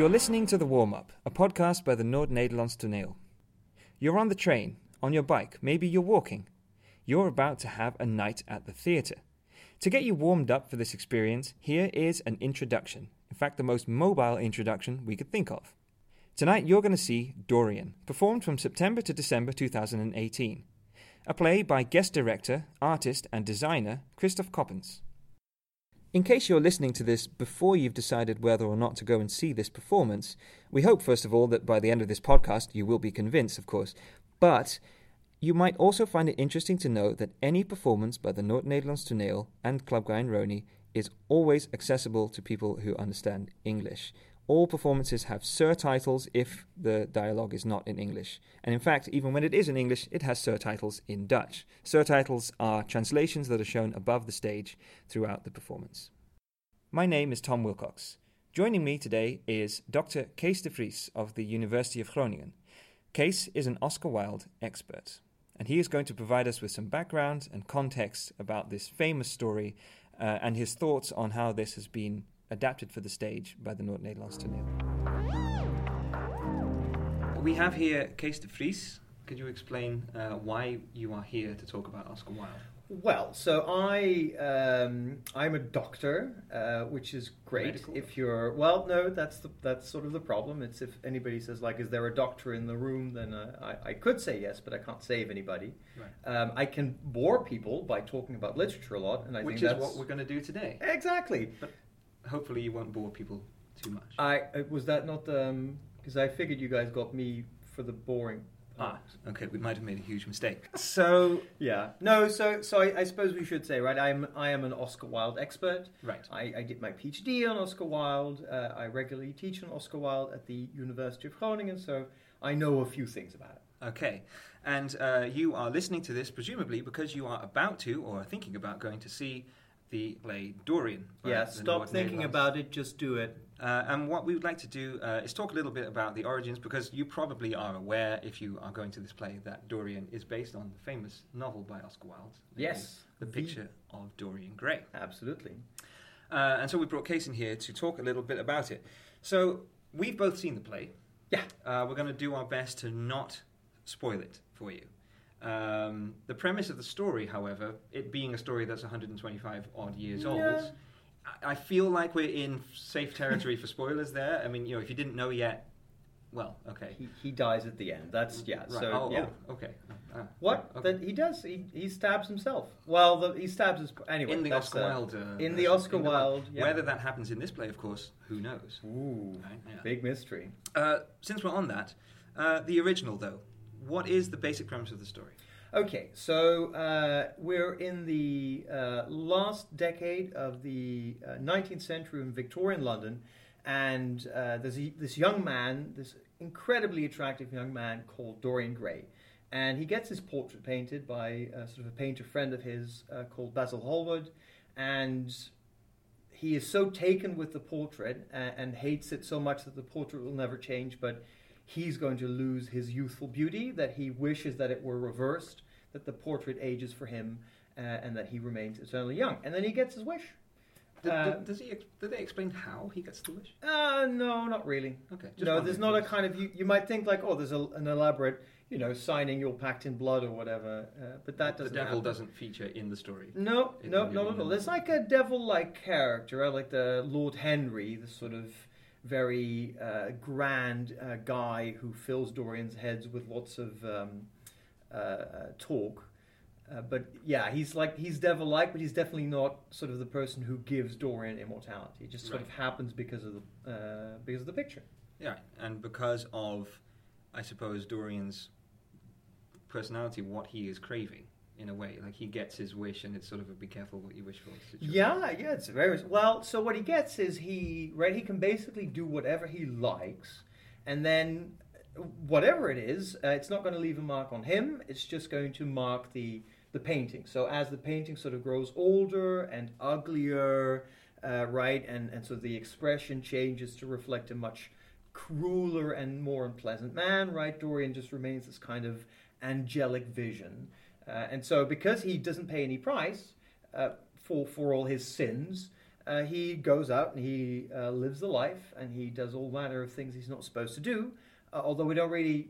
You're listening to The Warm Up, a podcast by the Noord-Nederlands Toneel. You're on the train, on your bike, maybe you're walking. You're about to have a night at the theatre. To get you warmed up for this experience, here is an introduction. In fact, the most mobile introduction we could think of. Tonight, you're going to see Dorian, performed from September to December 2018. A play by guest director, artist, and designer Christophe Coppens. In case you're listening to this before you've decided whether or not to go and see this performance, we hope, first of all, that by the end of this podcast you will be convinced, of course. But you might also find it interesting to know that any performance by the Noord-Nederlands Toneel and Club Guy and Roni is always accessible to people who understand English. All performances have surtitles if the dialogue is not in English. And in fact, even when it is in English, it has surtitles in Dutch. Surtitles are translations that are shown above the stage throughout the performance. My name is Tom Wilcox. Joining me today is Dr. Kees de Vries of the University of Groningen. Kees is an Oscar Wilde expert, and he is going to provide us with some background and context about this famous story uh, and his thoughts on how this has been adapted for the stage by the Noord-Nederlands Toneel. We have here Kees de Vries. Could you explain uh, why you are here to talk about Oscar Wilde? Well, so I um, I'm a doctor, uh, which is great Medical if you're well. No, that's the that's sort of the problem. It's if anybody says like, "Is there a doctor in the room?" Then uh, I I could say yes, but I can't save anybody. Right. Um, I can bore people by talking about literature a lot, and I Which think is that's what we're going to do today. exactly. Hopefully, you won't bore people too much. I uh, was that not because I figured you guys got me for the boring. ah, okay, we might have made a huge mistake. So, Yeah. No. So so I, I suppose we should say right. I'm I am an Oscar Wilde expert. right. I, I did my PhD on Oscar Wilde. Uh, I regularly teach on Oscar Wilde at the University of Groningen, so I know a few things about it. Okay. And uh, you are listening to this presumably because you are about to or are thinking about going to see the play Dorian. yeah, stop thinking about it, just do it. Uh, and what we would like to do uh, is talk a little bit about the origins because you probably are aware, if you are going to this play, that Dorian is based on the famous novel by Oscar Wilde. Yes. The Picture of Dorian Gray. Absolutely. Uh, and so we brought Kees in here to talk a little bit about it. So we've both seen the play. Yeah. Uh, we're going to do our best to not spoil it for you. Um, the premise of the story, however, it being a story that's 125 odd years Yeah. old, I, I feel like we're in safe territory for spoilers there. I mean, you know, if you didn't know yet, well, okay. He, he dies at the end. That's yeah. Right. So oh, yeah. oh, okay. Ah, What? okay. That he does. He, he stabs himself. Well, the, he stabs his anyway. in the that's, Oscar uh, Wilde. Uh, in the. Oscar In Wilde, yeah. Whether that happens in this play, of course, who knows? Ooh, Right, yeah. big mystery. Uh, since we're on that, uh, the original though, what is the basic premise of the story? Okay, so uh, we're in the uh, last decade of the uh, 19th century in Victorian London, and uh, there's a, this young man, this incredibly attractive young man called Dorian Gray, and he gets his portrait painted by uh, sort of a painter friend of his uh, called Basil Hallward, and he is so taken with the portrait and, and hates it so much that the portrait will never change, but he's going to lose his youthful beauty, that he wishes that it were reversed, that the portrait ages for him, uh, and that he remains eternally young. And then he gets his wish. D- Uh, d- does he? Do they explain how he gets the wish? Uh, no, not really. Okay. no, there's not a kind of, you, you might think like, oh, there's a, an elaborate, you know, signing your pact in blood or whatever, uh, but that doesn't The devil happen. doesn't feature in the story. No, no, not at all. There's like a devil-like character, like the Lord Henry, the sort of very uh, grand uh, guy who fills Dorian's heads with lots of um, uh, uh, talk. Uh, but yeah, he's like he's devil-like, but he's definitely not sort of the person who gives Dorian immortality. It just sort Right. of happens because of the uh, because of the picture. Yeah, and because of, I suppose Dorian's personality, what he is craving in a way, like he gets his wish, and it's sort of a be careful what you wish for. situation. Yeah, yeah, it's very well. So what he gets is he right. He can basically do whatever he likes, and then whatever it is, uh, it's not going to leave a mark on him. It's just going to mark the the painting. So as the painting sort of grows older and uglier, uh, right, and and so the expression changes to reflect a much crueler and more unpleasant man, right? Dorian just remains this kind of angelic vision. Uh, and so, because he doesn't pay any price uh, for for all his sins, uh, he goes out and he lives the life and he does all manner of things he's not supposed to do. Although we don't really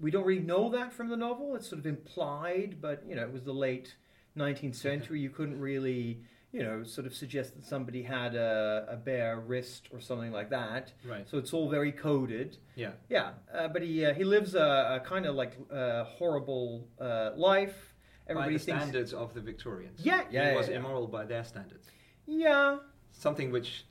we don't really know that from the novel. It's sort of implied, but you know, it was the late 19th century. You couldn't really you know, sort of suggest that somebody had a, a bare wrist or something like that. Right. So it's all very coded. Yeah. Yeah, uh, but he uh, he lives a, a kind of like uh, horrible uh, life. Everybody by the thinks. standards of the Victorians. Yeah, yeah, He was yeah, yeah. immoral by their standards. Yeah. Something which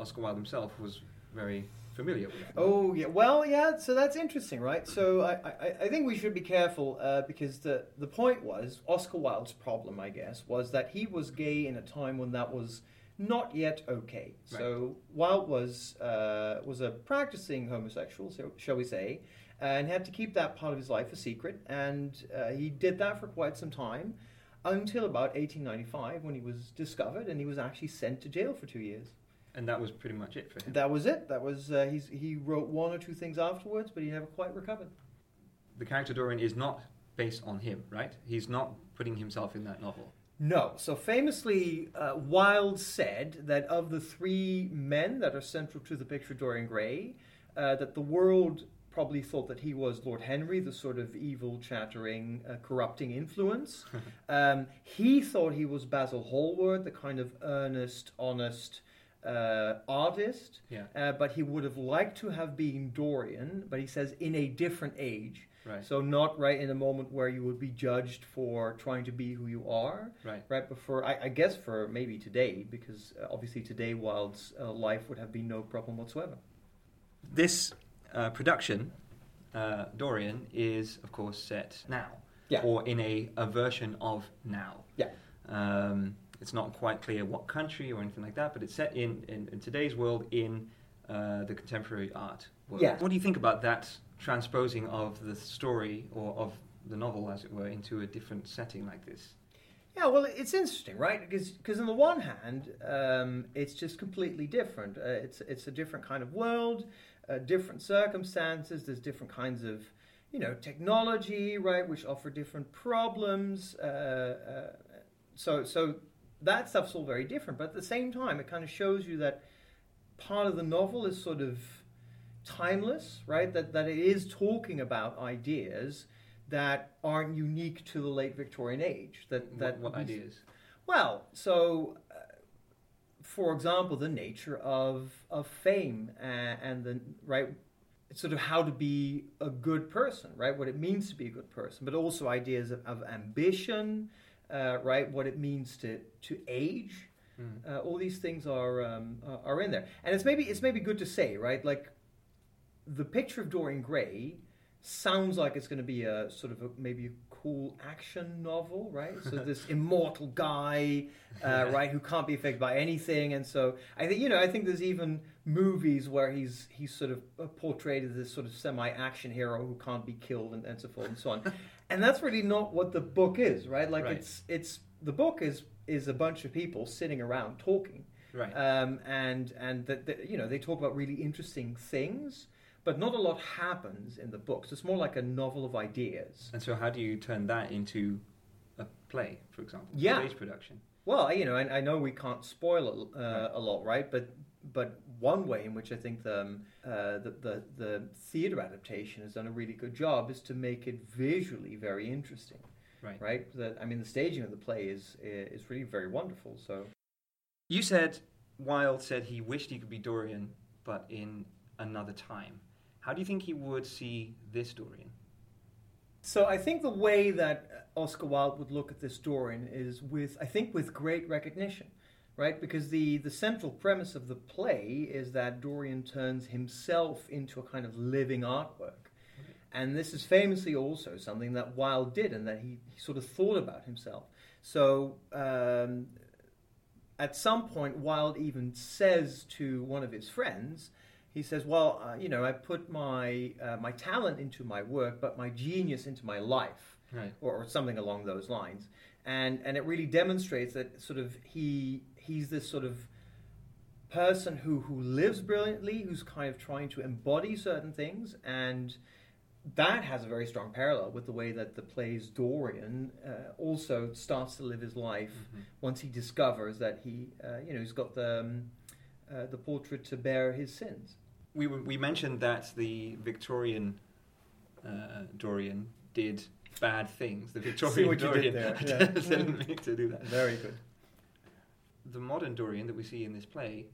Oscar Wilde himself was very familiar with. Oh yeah. Well, yeah. So that's interesting, right? So I, I, I think we should be careful uh, because the the point was Oscar Wilde's problem, I guess, was that he was gay in a time when that was not yet okay. So Wilde was uh, was a practicing homosexual, so, shall we say, and had to keep that part of his life a secret, and uh, he did that for quite some time. Until about 1895, when he was discovered, and he was actually sent to jail for two years. And that was pretty much it for him. That was it. That was uh, he's, he wrote one or two things afterwards, but he never quite recovered. the character Dorian is not based on him, right? He's not putting himself in that novel. No. So famously, uh, Wilde said that of the three men that are central to the picture Dorian Gray, uh, that the world probably thought that he was Lord Henry, the sort of evil, chattering, uh, corrupting influence. um, he thought he was Basil Hallward, the kind of earnest, honest. Uh, artist, Yeah. uh, but he would have liked to have been Dorian, but he says in a different age. Right. So not right in a moment where you would be judged for trying to be who you are, Right. right? But for I, I guess for maybe today, because uh, obviously today Wilde's uh, life would have been no problem whatsoever. This uh, production, uh, Dorian, is of course set now, Yeah. or in a, a version of now. Yeah. Um, it's not quite clear what country or anything like that, but it's set in, in, in today's world in uh, the contemporary art world. Yeah. What do you think about that transposing of the story or of the novel, as it were, into a different setting like this? Yeah, well, it's interesting, right? Because because on the one hand, um, it's just completely different. Uh, it's it's a different kind of world, uh, different circumstances. There's different kinds of you know technology, right, which offer different problems. Uh, uh, so so that stuff's all very different. But at the same time, it kind of shows you that part of the novel is sort of timeless, right? That that it is talking about ideas that aren't unique to the late Victorian age. That that what, what ideas? well, so uh, for example, the nature of of fame and, and the right, sort of how to be a good person, right? What it means to be a good person, but also ideas of, of ambition, uh, right? What it means to to age. Mm. Uh, all these things are um, are- are in there, and it's maybe it's maybe good to say, right? Like the picture of Dorian Gray sounds like it's going to be a sort of a, maybe a cool action novel, right? So this immortal guy, uh, right, who can't be affected by anything, and so I think you know I think there's even movies where he's he's sort of uh, portrayed as this sort of semi-action hero who can't be killed and, and so forth and so on, and that's really not what the book is, right? Like Right. it's it's the book is is a bunch of people sitting around talking Right. um, and and that you know they talk about really interesting things, but not a lot happens in the books. So it's more like a novel of ideas. and so, how do you turn that into a play, for example? Yeah. Stage production. Well, you know, I, I know we can't spoil uh, a lot, right? But but one way in which I think the, um, uh, the the the theater adaptation has done a really good job is to make it visually very interesting, Right. right? That I mean, the staging of the play is is really very wonderful. So. You said Wilde said he wished he could be Dorian, but in another time. How do you think he would see this Dorian? So I think the way that Oscar Wilde would look at this Dorian is with, I think, with great recognition, right? Because the the central premise of the play is that Dorian turns himself into a kind of living artwork, and this is famously also something that Wilde did, and that he, he sort of thought about himself. So. Um, at some point, Wilde even says to one of his friends, he says, "Well, uh, you know, I put my uh, my talent into my work, but my genius into my life, Right. or, or something along those lines." And and it really demonstrates that sort of he he's this sort of person who who lives brilliantly, who's kind of trying to embody certain things, and that has a very strong parallel with the way that the play's Dorian uh, also starts to live his life Mhm. once he discovers that he, uh, you know, he's got the um, uh, the portrait to bear his sins. We, we mentioned that the Victorian uh, Dorian did bad things. The Victorian what you Dorian did there, yeah. didn't mean to do that. Very good. The modern Dorian that we see in this play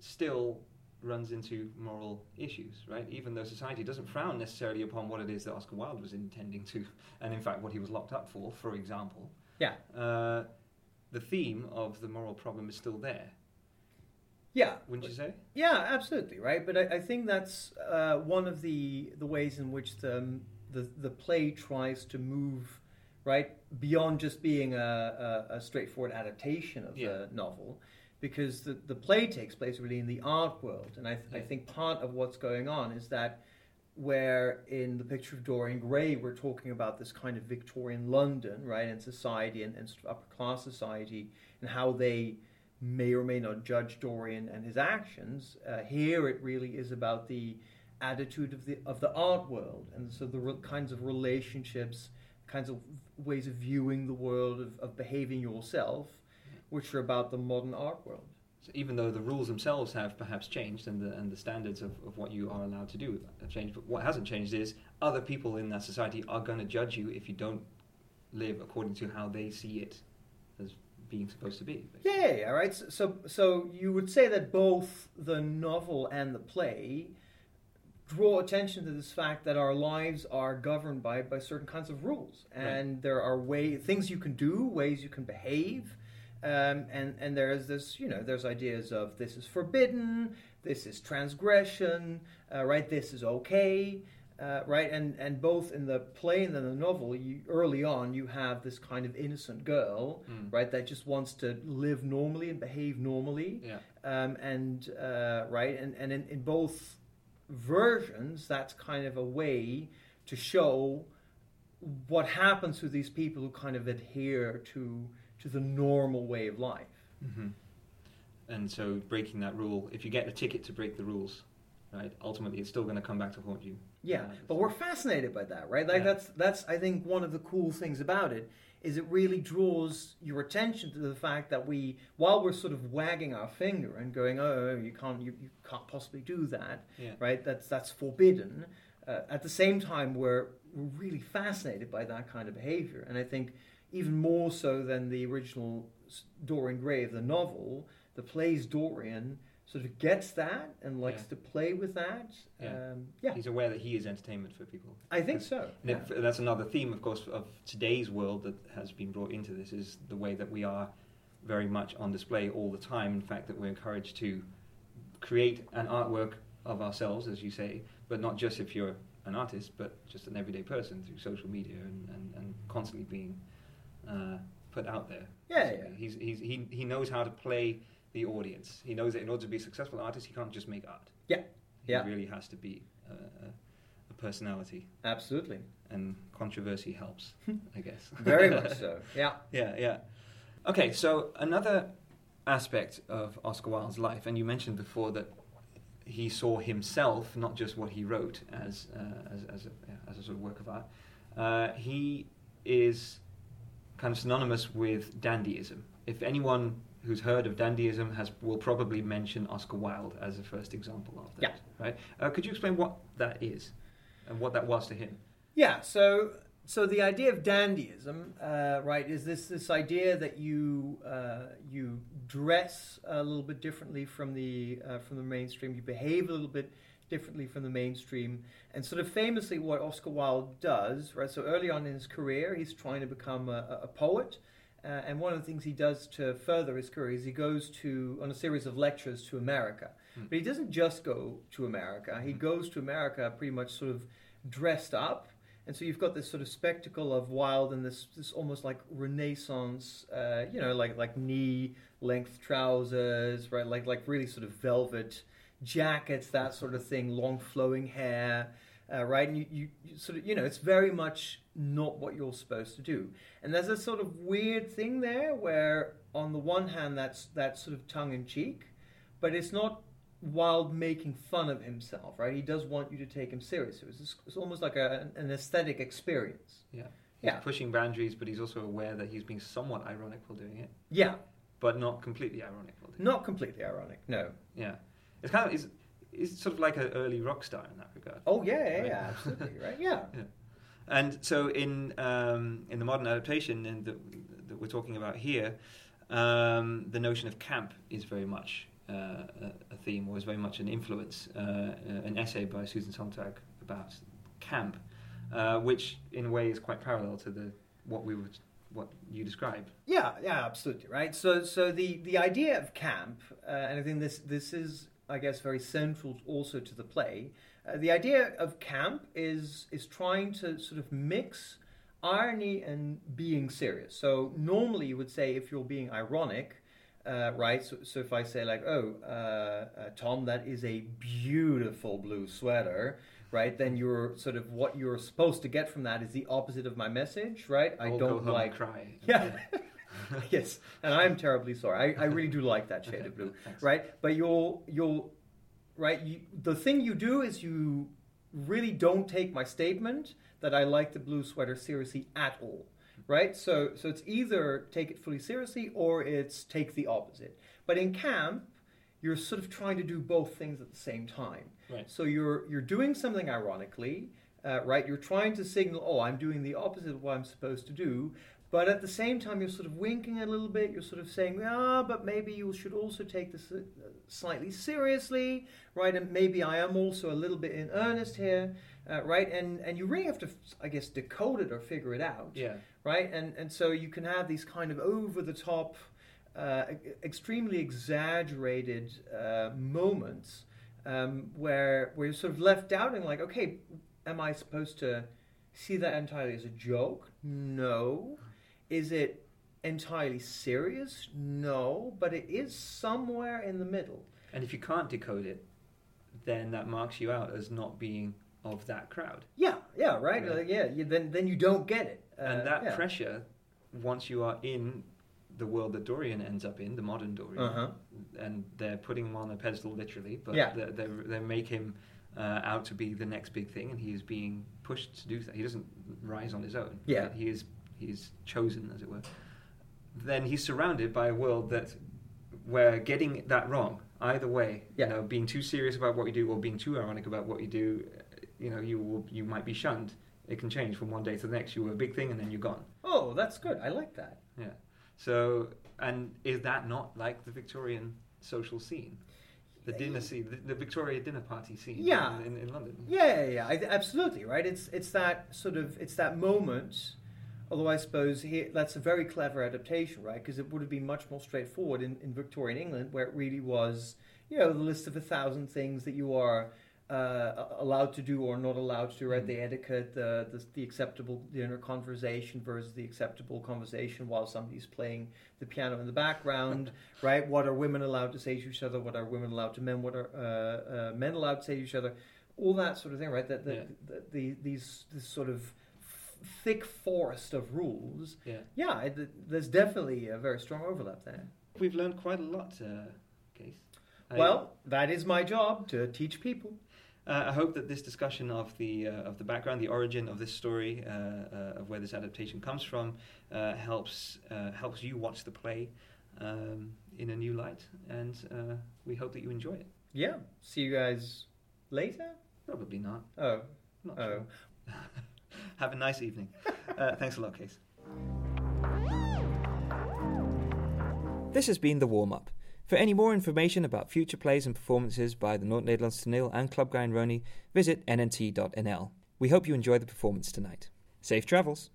still runs into moral issues, right? Even though society doesn't frown necessarily upon what it is that Oscar Wilde was intending to, and in fact what he was locked up for, for example. Yeah. Uh, the theme of the moral problem is still there, Yeah, wouldn't you say? Yeah, absolutely, right. But I, I think that's uh, one of the the ways in which the, the the play tries to move right beyond just being a, a, a straightforward adaptation of Yeah. the novel, because the the play takes place really in the art world, and I, I Yeah. think part of what's going on is that where in the picture of Dorian Gray we're talking about this kind of Victorian London, right, and society and, and sort of upper class society and how they may or may not judge Dorian and his actions. Uh, here it really is about the attitude of the of the art world and so the re- kinds of relationships, kinds of ways of viewing the world, of, of behaving yourself, which are about the modern art world. So even though the rules themselves have perhaps changed and the, and the standards of, of what you are allowed to do have changed, but what hasn't changed is other people in that society are going to judge you if you don't live according to how they see it as being supposed to be. basically. Yeah, yeah, yeah, right. So, so, so you would say that both the novel and the play draw attention to this fact that our lives are governed by, by certain kinds of rules, and there are way things you can do, ways you can behave, um, and and there's this, you know, there's ideas of this is forbidden, this is transgression, uh, right? This is okay. Uh, right, and and both in the play and in the novel, you, early on, you have this kind of innocent girl, Mm. right, that just wants to live normally and behave normally, Yeah. um, and uh, right, and and in, in both versions, that's kind of a way to show what happens to these people who kind of adhere to to the normal way of life. hmm And so breaking that rule, if you get a ticket to break the rules, right, ultimately it's still going to come back to haunt you. Yeah, but we're fascinated by that, right? Like Yeah. that's that's I think one of the cool things about it is it really draws your attention to the fact that we, while we're sort of wagging our finger and going, "Oh, you can't, you, you can't possibly do that," Yeah. right? That's that's forbidden. Uh, at the same time, we're we're really fascinated by that kind of behavior, and I think even more so than the original Dorian Gray of the novel, the play's Dorian sort of gets that and likes Yeah. to play with that. Yeah. Um, yeah. He's aware that he is entertainment for people. I think so. And Yeah. if- that's another theme, of course, of today's world that has been brought into this is the way that we are very much on display all the time. In fact, that we're encouraged to create an artwork of ourselves, as you say, but not just if you're an artist, but just an everyday person through social media and, and, and constantly being uh, put out there. Yeah, basically. yeah. He's, he's, he, he knows how to play the audience. He knows that in order to be a successful artist, he can't just make art. Yeah, He yeah. really has to be a, a, a personality Absolutely. and controversy helps, I guess. Very much so. Yeah. yeah, yeah. Okay, so another aspect of Oscar Wilde's life, and you mentioned before that he saw himself, not just what he wrote, as uh, as as a, as a sort of work of art. Uh, he is kind of synonymous with dandyism. If anyone who's heard of dandyism has will probably mention Oscar Wilde as the first example of that. Yeah. Right? Uh, could you explain what that is and what that was to him? Yeah. So, so the idea of dandyism, uh, right, is this this idea that you uh, you dress a little bit differently from the uh, from the mainstream, you behave a little bit differently from the mainstream, and sort of famously, what Oscar Wilde does, right? So early on in his career, he's trying to become a, a poet. Uh, and one of the things he does to further his career is he goes to on a series of lectures to America. Hmm. But he doesn't just go to America. He Hmm. goes to America pretty much sort of dressed up. And so you've got this sort of spectacle of Wilde and this, this almost like Renaissance, uh, you know, like like knee length trousers, right? Like like really sort of velvet jackets, that sort of thing, long flowing hair, uh, right? And you, you, you sort of, you know, it's very much not what you're supposed to do. And there's a sort of weird thing there where, on the one hand, that's that's sort of tongue in cheek, but it's not while making fun of himself, right? He does want you to take him seriously. It's, it's almost like a, an aesthetic experience. Yeah. He's Yeah. pushing boundaries, but he's also aware that he's being somewhat ironic while doing it, Yeah, but not completely ironic while doing it. not completely ironic. No. Yeah. It's kind of, it's, it's sort of like an early rock star in that regard. Oh yeah, yeah, Right. yeah absolutely, right? Yeah. And so in um, in the modern adaptation and that, that we're talking about here, um, the notion of camp is very much uh, a, a theme, or is very much an influence. Uh, an essay by Susan Sontag about camp, uh, which in a way is quite parallel to the what we would what you described. Yeah, yeah, absolutely, right. So, so the the idea of camp, uh, and I think this this is, I guess, very central also to the play. Uh, the idea of camp is is trying to sort of mix irony and being serious. So normally you would say if you're being ironic. Uh, right, so, so if I say like, "Oh, uh, uh, Tom, that is a beautiful blue sweater," right? Then you're sort of what you're supposed to get from that is the opposite of my message, right? I Or don't like and cry. yeah. yes, and I'm terribly sorry. I, I really do like that shade of blue, Thanks. right? But you'll you'll right. You, the thing you do is you really don't take my statement that I like the blue sweater seriously at all, right? So so it's either take it fully seriously or it's take the opposite. But in camp, you're sort of trying to do both things at the same time. Right. So you're you're doing something ironically, uh, right? You're trying to signal, oh, I'm doing the opposite of what I'm supposed to do. But at the same time, you're sort of winking a little bit. You're sort of saying, ah, but maybe you should also take this uh, slightly seriously, right? And maybe I am also a little bit in earnest here, uh, right? And and you really have to, I guess, decode it or figure it out Yeah. right? And and so you can have these kind of over the top, uh, extremely exaggerated uh, moments um, where where you're sort of left doubting, like, okay, am I supposed to see that entirely as a joke? No. Is it entirely serious? No. But it is somewhere in the middle. And if you can't decode it, then that marks you out as not being of that crowd. Yeah, yeah, right. Yeah. Like, yeah, you, then then you don't get it. Uh, and that yeah. pressure, once you are in the world that Dorian ends up in, the modern Dorian, Uh-huh. and they're putting him on a pedestal literally, but Yeah. they, they, they make him uh, out to be the next big thing, and he is being pushed to do that. He doesn't rise on his own. Yeah. He is he is chosen, as it were. Then he's surrounded by a world that where getting that wrong, either way, Yeah. you know, being too serious about what you do or being too ironic about what you do, you know, you will, you might be shunned. It can change from one day to the next. You were a big thing, and then you're gone. Oh, that's good. I like that. Yeah. So, and is that not like the Victorian social scene? The dinner scene, the, the Victoria dinner party scene Yeah. in, in, in London. Yeah, yeah, yeah, I, absolutely, right? It's it's that sort of it's that moment. Although I suppose here, that's a very clever adaptation, right? Because it would have been much more straightforward in, in Victorian England, where it really was, you know, the list of a thousand things that you are uh, allowed to do or not allowed to do, right? Mm. The etiquette, the, the the acceptable dinner conversation versus the acceptable conversation while somebody's playing the piano in the background, right? What are women allowed to say to each other? What are women allowed to men? What are uh, uh, men allowed to say to each other? All that sort of thing, right? That the, Yeah. the, the, these this sort of thick forest of rules. Yeah. Yeah, it, there's definitely a very strong overlap there. We've learned quite a lot, uh, Kees. I- well, that is my job to teach people. Uh, I hope that this discussion of the uh, of the background, the origin of this story, uh, uh, of where this adaptation comes from, uh, helps uh, helps you watch the play um, in a new light, and uh, we hope that you enjoy it. Yeah. See you guys later. Probably not. Oh, Not oh. sure. Have a nice evening. Uh, thanks a lot, Kees. This has been the warm up. For any more information about future plays and performances by the North Nederlands Toneel and Club Guy and Roni, visit nnt.nl. We hope you enjoy the performance tonight. Safe travels!